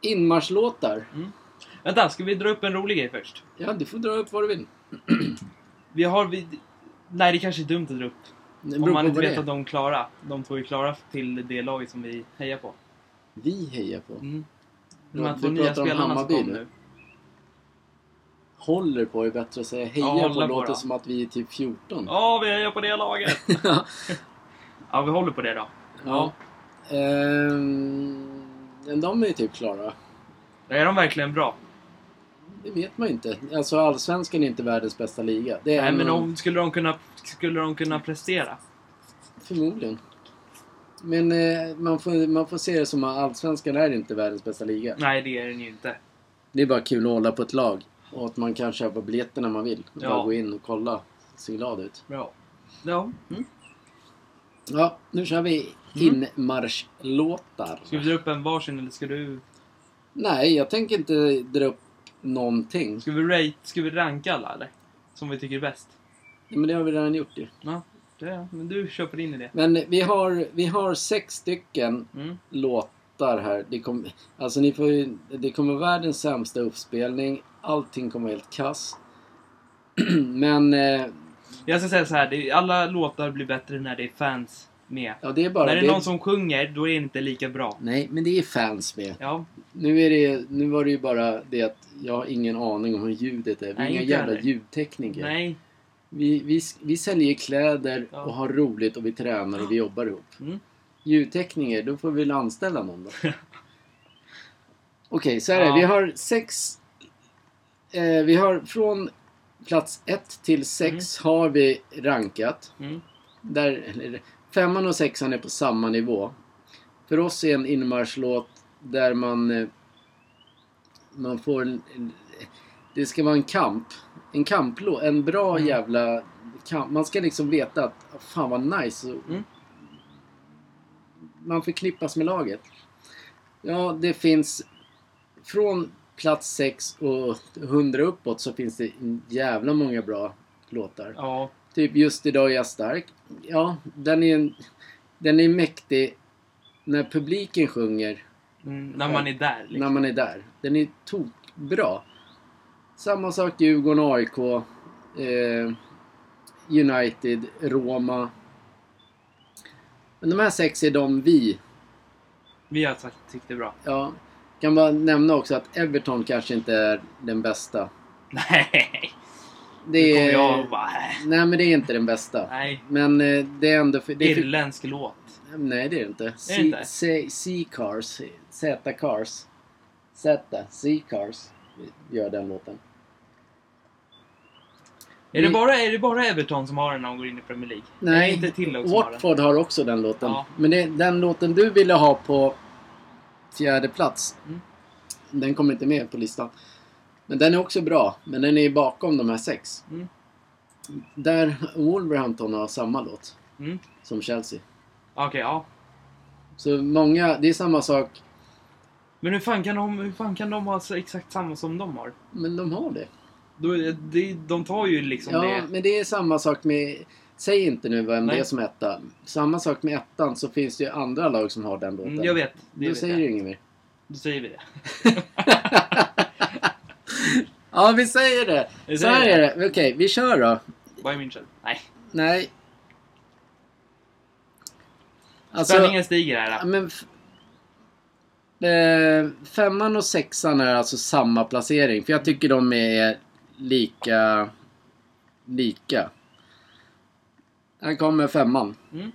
inmarschlåtar. Vänta, ska vi dra upp en rolig grej först? Ja, du får dra upp vad du vill. Vi har... Vi, nej, det kanske är dumt att dra upp. Om man inte vet det att de är klara. De två är klara till det laget som vi hejar på. Vi hejar på. Mm. Ja, De här två nya spelarna som kom nu. håller på är bättre att säga heja Ja, på. på låter då. som att vi är typ 14. Ja, vi är på det laget! ja, vi håller på det då. Ja. Ehm, men de är ju typ klara. Är de verkligen bra? Det vet man ju inte. Alltså Allsvenskan är inte världens bästa liga. Det är Nej, men en- de, skulle, de kunna, skulle de kunna prestera? Förmodligen. Men eh, man, får, man får se det som att Allsvenskan är inte världens bästa liga. Nej, det är den ju inte. Det är bara kul att hålla på ett lag. Och att man kan köpa biljetter när man vill. Ja. Bara gå in och kolla. Se glad ut. Bra. Ja. Mm. Ja, nu kör vi inmarschlåtar. Ska vi dra upp en varsin eller ska du... Nej, jag tänker inte dra upp någonting. Ska vi rate, ska vi ranka alla eller? Som vi tycker är bäst? Men det har vi redan gjort ju. Ja, det, men du köper in i det. Men vi har, vi har sex stycken Mm. låtar här. Det, kom, alltså ni får ju, det kommer världens sämsta uppspelning. Allting kommer helt kass. Men eh, Jag ska säga så här, det, alla låtar blir bättre när det är fans med. ja, det är bara... när det är det- någon som sjunger, då är det inte lika bra. Nej, men det är fans med. Ja, Nu, är det, nu var det ju bara det att jag har ingen aning om hur ljudet är. Vi är Nej, inga jävla heller. ljudtekniker. nej. Vi, vi, vi säljer kläder Ja. och har roligt och vi tränar och vi jobbar ihop. Mm. Ljudtekniker, då får vi väl anställa någon då. Okej, så här är. Ja. Vi har sex... Eh, vi har från plats 1 till 6 har vi rankat. Mm. Där, femman och sexan är på samma nivå. För oss är en inmarschlåt där man... Eh, man får... En, det ska vara en kamp. En kamplåt. En bra Mm. jävla kamp. Man ska liksom veta att fan vad nice. Mm. Man förknippas med laget. Ja, det finns... Från plats 6 och 100 uppåt så finns det jävla många bra låtar. Ja, Typ Just idag är jag stark. Ja, den är, en, den är mäktig när publiken sjunger mm, när man är där liksom. när man är där. Den är tokbra. Samma sak Djurgården, AIK, eh, United, Roma. Men de här sex är de vi. Vi har sagt, tyckt det är bra. Ja, kan bara nämna också att Everton kanske inte är den bästa. Nej! Det är, jag bara, äh, nej, men det är inte den bästa. nej. Men eh, det är ändå... För, det är Irländsk låt. Nej, det är det inte. C-Cars. Z-Cars. Z. C-Cars. Gör den låten. Är det, bara, är det bara Everton som har den när de går in i Premier League? Nej, inte till också har? Watford har också den låten. Ja. Men det, den låten du ville ha på fjärde plats. Mm. Den kommer inte med på listan. Men den är också bra. Men den är bakom de här sex. Mm. Där Wolverhampton har samma låt Mm. som Chelsea. Okej, ja. Så många, det är samma sak. Men hur fan, kan de, hur fan kan de ha exakt samma som de har? Men de har det. Är det, de tar ju liksom Ja, det. men det är samma sak med... Säg inte nu vem Nej. det är som etta. Samma sak med ettan så finns det ju andra lag som har den låten. Mm, jag vet. Det Då vet säger jag. du inget mer. Då säger vi det. ja, vi säger det. Vi Så säger här det. är det. Okej, vi kör då. Bayern München. Nej. Nej. Alltså, Spänningen stiger här. ja, men... f- Eh, femman och sexan är alltså samma placering. För jag tycker de är lika... Lika. Här kommer femman. Mm.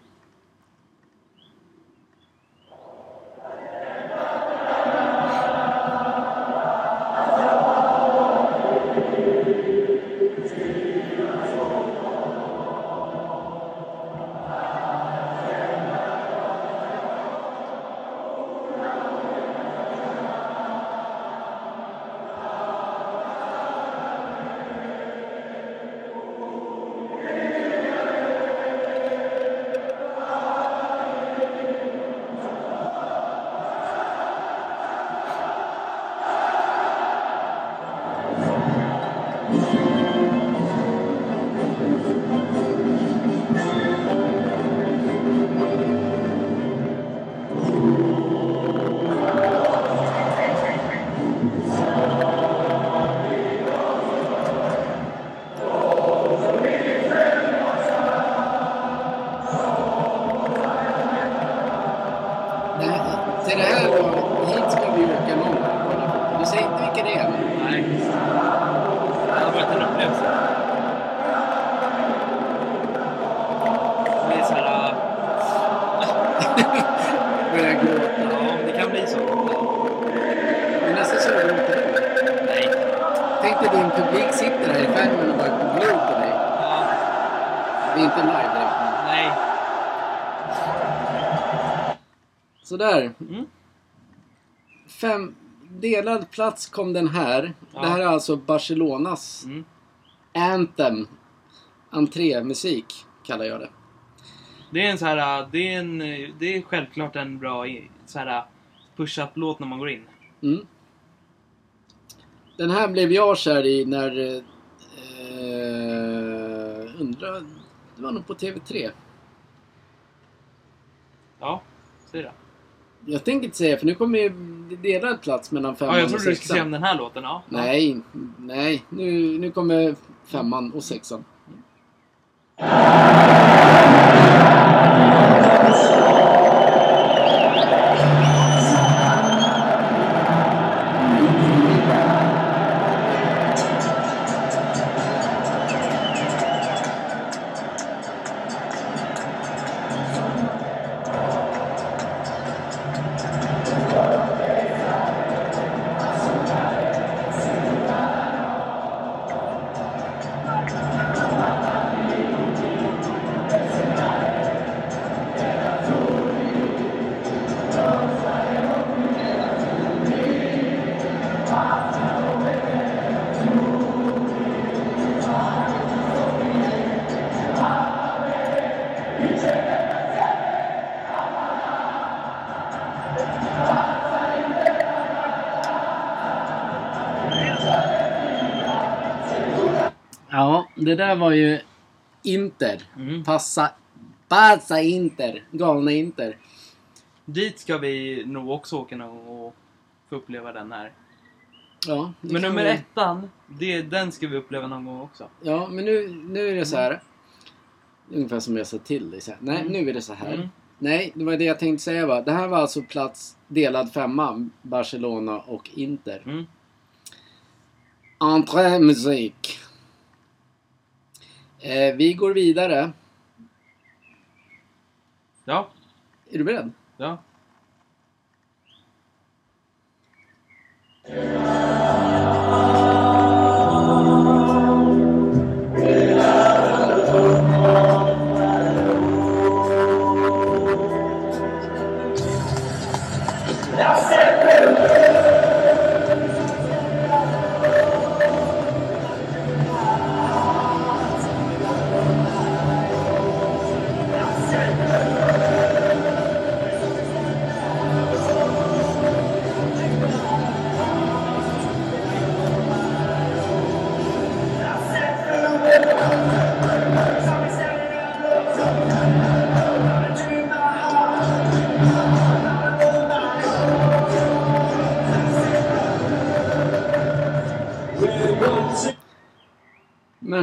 Delad plats kom den här. Ja. Det här är alltså Barcelonas Mm. Anthem. Entrémusik kallar jag det. Det är en så här, det är, en, det är självklart en bra så här push-up-låt när man går in. Mm. Den här blev jag kär i när... Eh, undrar... Det var nog på TV3. Ja, säg det. Jag tänker inte säga för nu kommer ju delad plats mellan femman Ja, jag och trodde du skulle säga sexan. om den här låten. Ja. Nej, nej. Nu, nu kommer femman och sexan. Det där var ju Inter. Mm. Passa, passa Inter. Galna Inter. Dit ska vi nog också åka och få uppleva den här. Ja, Men nummer vi- ettan, det, den ska vi uppleva någon gång också. Ja, men nu, nu är det så här. Ungefär som jag sa till dig. så här. Nej, Mm. nu är det så här. Mm. Nej, det var det jag tänkte säga va. Det här var alltså plats delad femma. Barcelona och Inter. Mm. Entrémusik. Eh, vi går vidare. Ja, Är du beredd? ja.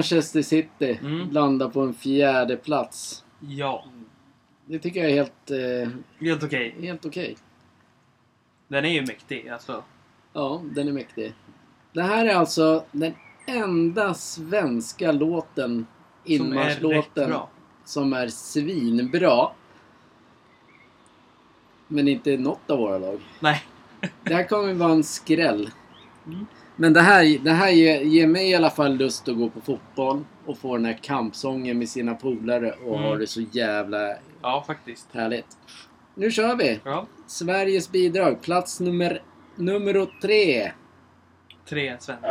Manchester City Mm. landar på en fjärde plats. Ja, Det tycker jag är helt, eh, helt okej. helt okej. Den är ju mäktig alltså. Ja, den är mäktig. Det här är alltså den enda svenska låten, Som inmarschlåten, bra. som är svinbra. Men inte något av våra lag. Nej. Det här kommer vara en skräll. Mm. Men det här, det här ger, ger mig i alla fall lust att gå på fotboll och få den här kampsången med sina polare och Mm. ha det så jävla Ja, faktiskt. härligt. Nu kör vi! Ja. Sveriges bidrag, plats nummer, nummer tre. Tre svenskar.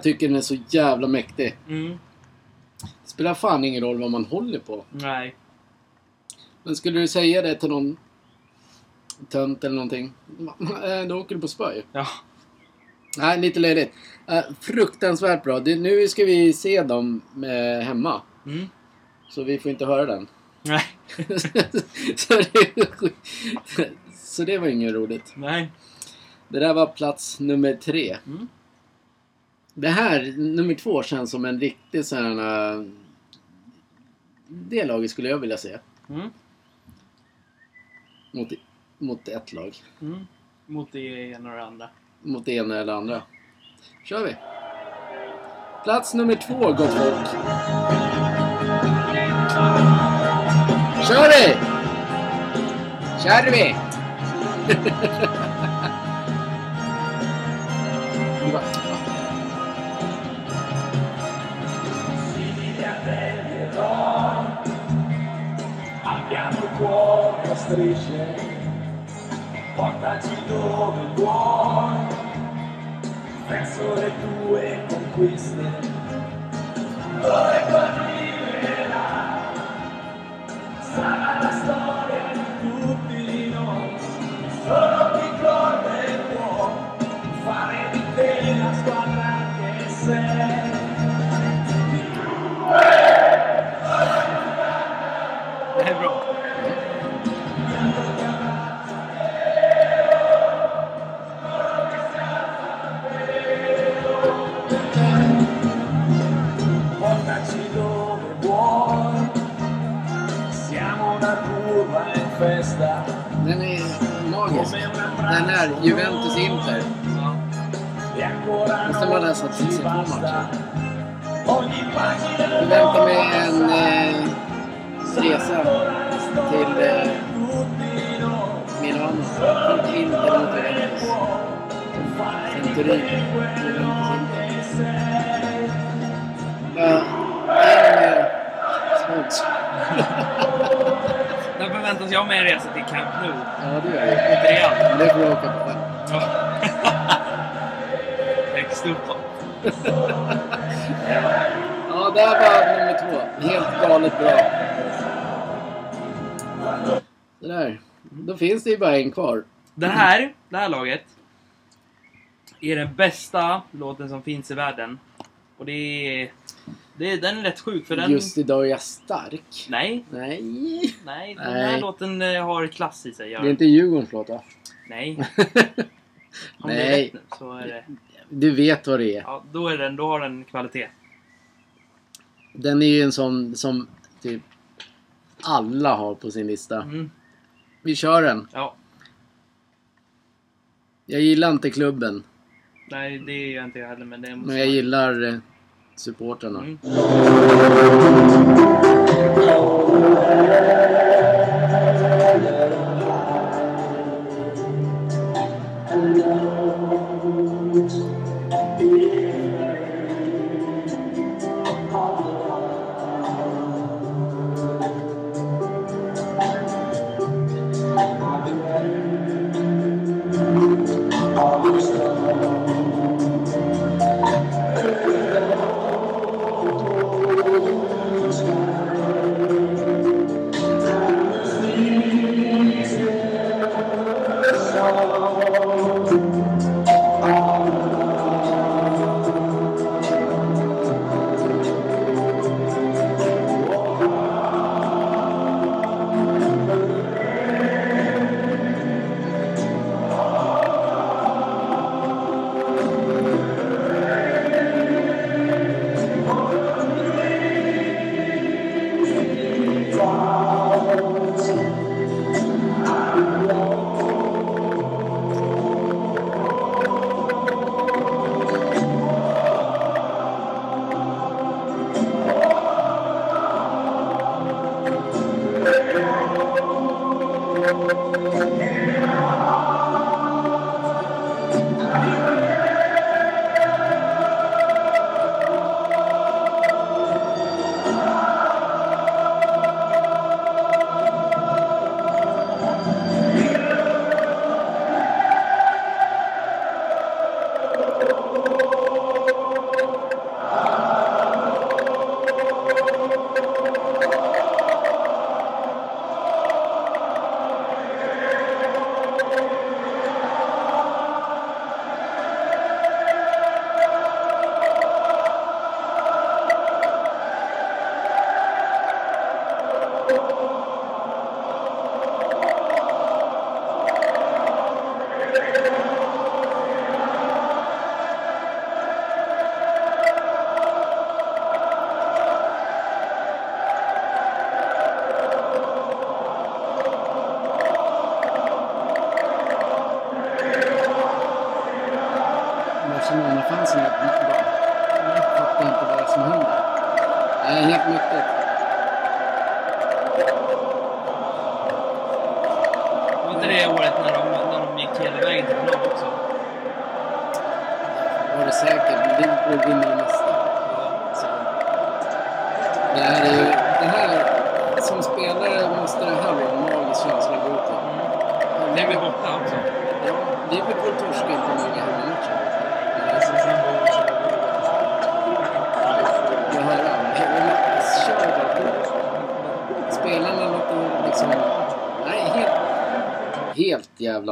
Jag tycker den är så jävla mäktig. Mm. Det spelar fan ingen roll vad man håller på. Nej. Men skulle du säga det till någon tönt eller någonting, eh, då åker du på spö ju. Ja. Nej, lite löjligt. Eh, fruktansvärt bra. Nu ska vi se dem eh, hemma. Mm. Så vi får inte höra den. Nej. så, det, så det var inget roligt. Nej. Det där var plats nummer tre. Mm. Det här, nummer två, känns som en riktig sån här... eh, Det laget skulle jag vilja se. Mm. Mot, mot ett lag. Mm. Mot det ena och det andra. Mot det ena eller andra. kör vi! Plats nummer två, gott folk. Kör vi! Kör vi! strisce, portaci dove vuoi, verso le tue conquiste. Till Camp Nou. Ja, det gör vi. Mot Real. Men det får du åka på själv. Ja. Upp. Ja, där var nummer två. Helt galet bra. Sådär. Då finns det ju bara en kvar. Det här, det här laget är den bästa låten som finns i världen. Och det är... Det är den är rätt sjuk för den... Just idag är jag stark. Nej, Nej. nej. Den Nej. här låten eh, har klass i sig. Det är inte Djurgårdens låt va? Nej. Om det är Nej. rätt nu så är det... Du vet vad det är. Ja, då, är den, då har den kvalitet. Den är ju en sån som typ alla har på sin lista. Mm. Vi kör den. Ja. Jag gillar inte klubben, Nej, det är jag inte jag heller, men det är men jag gillar eh, supportrarna. Mm.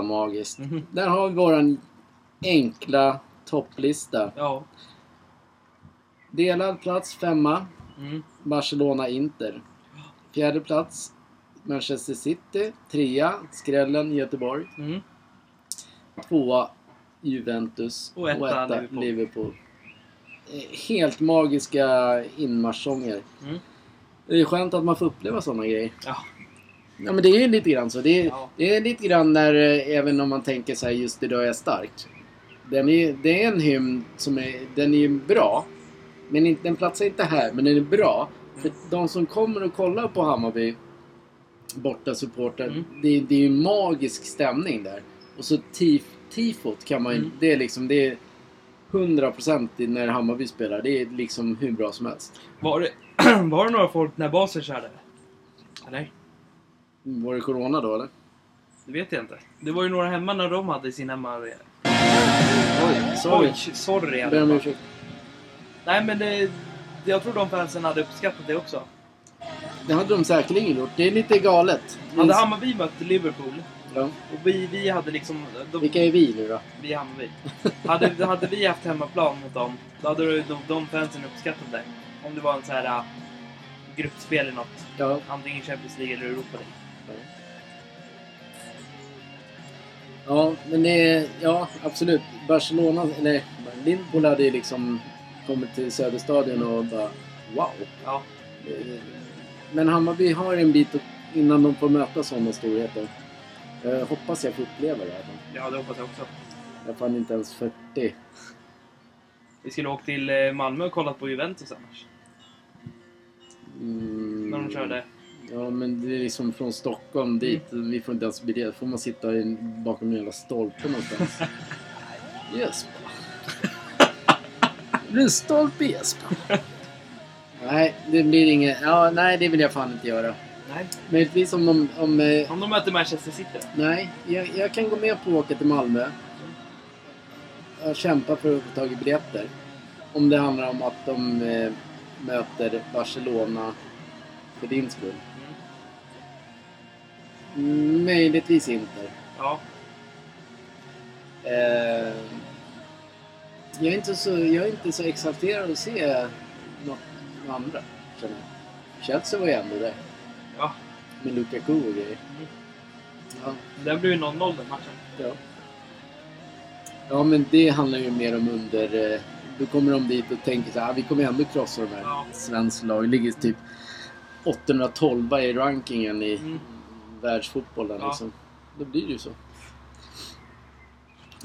Magiskt. Mhm. Där har vi våran enkla topplista. Ja. Delad plats femma. Mm. Barcelona-Inter. Fjärde plats Manchester City. Trea Skrällen Göteborg. Mm. Tvåa Juventus. Och etta Liverpool. Liverpool. Eh, Helt magiska inmarschsånger. Mm. Det är skönt att man får uppleva sådana grejer. Ja. Ja men det är ju lite grann så. Det är, Ja. det är lite grann när, eh, även om man tänker så här just idag är jag stark. Den är, det är en hymn som är, den är ju bra. Men den platsar inte här, men den är bra. För de som kommer och kollar på Hammarby, borta supportrar, Mm. det, det är ju magisk stämning där. Och så tif, tifot kan man ju, Mm. det är liksom, det är 100% i när Hammarby spelar. Det är liksom hur bra som helst. Var det, var det några folk när basen körde? Eller? Var det Corona då eller? Det vet jag inte. Det var ju några hemma när de hade sin hemma... Oj, sorry. Oj, sorry. Ber om ursäkt. Nej men det, jag tror de fansen hade uppskattat det också. Det hade de säkerligen gjort. Det är lite galet. Hade Hammarby mött Liverpool Ja. och vi, vi hade liksom... De, Vilka är vi nu då? Vi är Hammarby. hade, hade vi haft hemmaplan mot dem, då hade de, de fansen uppskattat det. Om det var en så här äh, gruppspel i något. Ja. Antingen Champions League eller Europa League. Ja, men det. Ja, absolut. Barcelona... Eller Liverpool hade ju liksom kommit till Söderstadion och bara... Wow! Ja. Eh, Men Hammarby har en bit innan de får möta sådana storheter. Jag hoppas jag får uppleva det här. ja, det hoppas jag också. Jag är fan inte ens 40. Vi skulle åkt till eh, Malmö och kollat på Juventus annars. Mm. När de körde. Ja, men det är liksom från Stockholm dit. Vi får inte ens biljett. får man sitta i, bakom en jävla stolpe någonstans. Jesper. Det blir en stolpe Jesper. nej, det blir inget. Ja, nej, det vill jag fan inte göra. Nej. Möjligtvis om de... Om, eh, Om de möter Manchester City nej, jag, jag kan gå med på att åka till Malmö. Jag kämpar för att få tag i biljetter. Om det handlar om att de eh, möter Barcelona för din skull. Mm, Möjligtvis inte. Ja. Eh, jag, är inte så, jag är inte så exalterad att se något något andra, känner jag. Chelsea var ju ändå där. Ja. Med Lukaku och grejer. Ja, Det blir ju 0-0 den matchen. ja. ja, men det handlar ju mer om under... Eh, då kommer de dit och tänker så här, ah, vi kommer ändå krossa de här. Ja. Svenskt lag ligger typ 812 i rankingen i Mm. Världsfotbollen. Ja. Liksom. Då blir det ju så.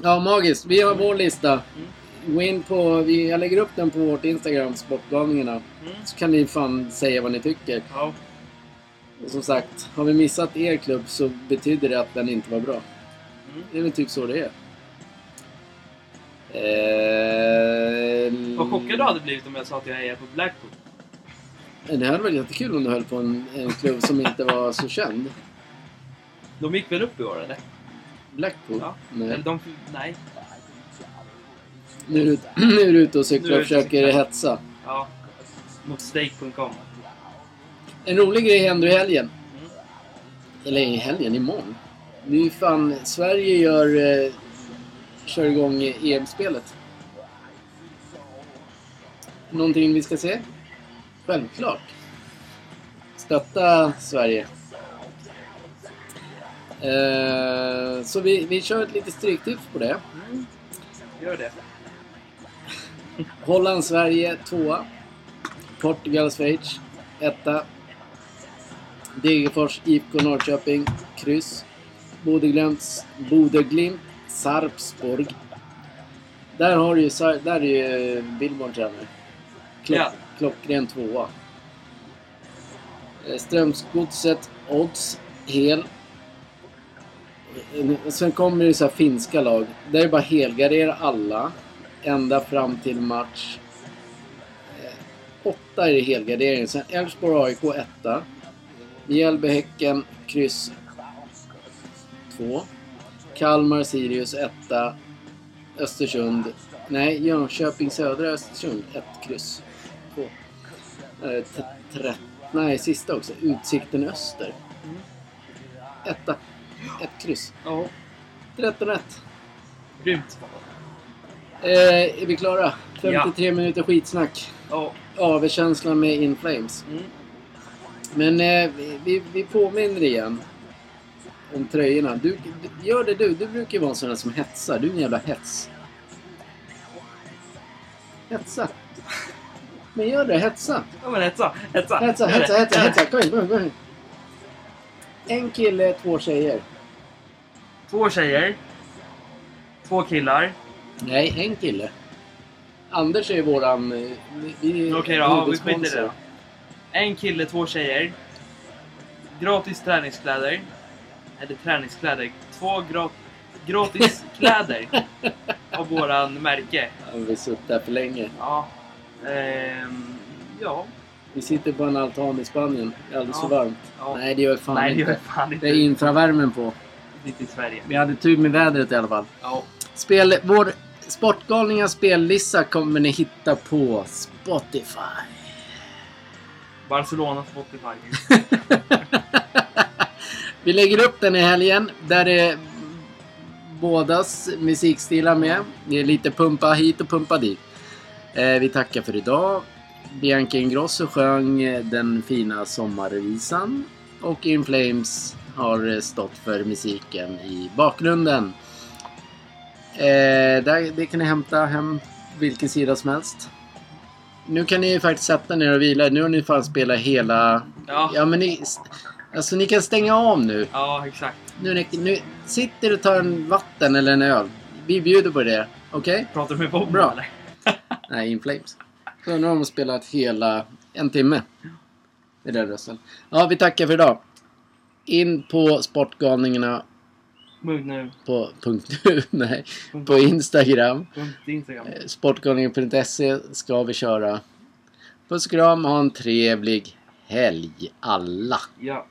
Ja, magiskt. Vi har vår lista. Mm. Gå in på, vi, jag lägger upp den på vårt Instagram, Sportgalningarna. Mm. Så kan ni fan säga vad ni tycker. Ja. Och som sagt, har vi missat er klubb så betyder det att den inte var bra. Mm. Det är väl typ så det är. Eh, Vad chockad du hade blivit om jag sa att jag är på Blackpool. Det hade varit jättekul om du höll på en, en klubb som inte var så känd. De gick väl upp i år eller? Blackpool? Ja. Nej. Eller de... Nej. Nu är, du, nu är du ute och cyklar och försöker hetsa. Ja. Mot stake.com. En rolig grej händer i helgen. Mm. Eller i helgen, imorgon. Det är ju fan... Sverige gör... Eh, kör igång EM-spelet. Någonting vi ska se? Självklart. Stötta Sverige. Eh, så vi, vi kör ett litet stryktips på det. Gör det. Holland, Sverige tvåa. Portugal, Schweiz etta. Degerfors, IFK Norrköping, kryss. Bodeglimt, Bodeglimt, Sarpsborg. Där har du ju, där är ju Billborn tränare. Klock, Ja. Klockren tvåa. Eh, Strömsgodset, odds, hel. Sen kommer det så här finska lag. Där är det bara helgardera alla. Ända fram till match... Eh, åtta är det helgardering. Sen Elfsborg AIK etta. Mjällby Häcken kryss två. Kalmar Sirius etta. Östersund. Nej, Jönköping Södra Östersund. Ett kryss. Två. Eh, nej, sista också. Utsikten Öster. Etta. Ett kryss. Ja. 13-1. Grymt. Eh, är vi klara? 53 minuter skitsnack. Ja. AV-känslan med In Flames. Mm. Men eh, vi- vi, påminner igen om tröjorna. Du, du, gör det du. Du brukar ju vara en sån där som hetsar. Du är en jävla hets. Hetsa. Men gör det. Hetsa. Ja men hetsa, hetsa. Hetsa, hetsa, hetsa, hetsa. Kom in, kom in, kom in. En kille, två tjejer. Två tjejer. Två killar. Nej, en kille. Anders är våran... eh, Okej då, ja, vi skiter i det. En kille, två tjejer. Gratis träningskläder. Eller träningskläder. Två gra gratis kläder. av våran märke. Ja, vi har suttit där för länge. Ja. Ehm, ja. Vi sitter på en altan i Spanien. Det är alldeles Ja. för varmt. ja. Nej, det gör fan Nej, det gör fan inte. Det är infravärmen på. Inte i Sverige. Vi hade tur med vädret i alla fall. Ja. Spel, vår Sportgalningar spellista kommer ni hitta på Spotify. Barcelona Spotify. Vi lägger upp den i helgen. Där är bådas musikstilar med. Det är lite pumpa hit och pumpa dit. Eh, vi tackar för idag. Bianca Ingrosso sjöng den fina sommarvisan. Och In Flames har stått för musiken i bakgrunden. Eh, där, det kan ni hämta hem vilken sida som helst. Nu kan ni ju faktiskt sätta ner och vila. Nu har ni fan spelat hela... Ja. Ja men ni... Alltså ni kan stänga av nu. Ja, exakt. Nu, nu sitter du och tar en vatten eller en öl. Vi bjuder på det. Okej? Pratar du med Bob Bra. eller? Nej, In Flames. Så nu har de spelat hela en timme. Det är den rösten. Ja, vi tackar för idag. In på Sportgalningarna nu. på punkt nu, nej, på Instagram. Punkt Instagram. Eh, Sportgalningen.se ska vi köra. Puss och kram, ha en trevlig helg alla. Ja.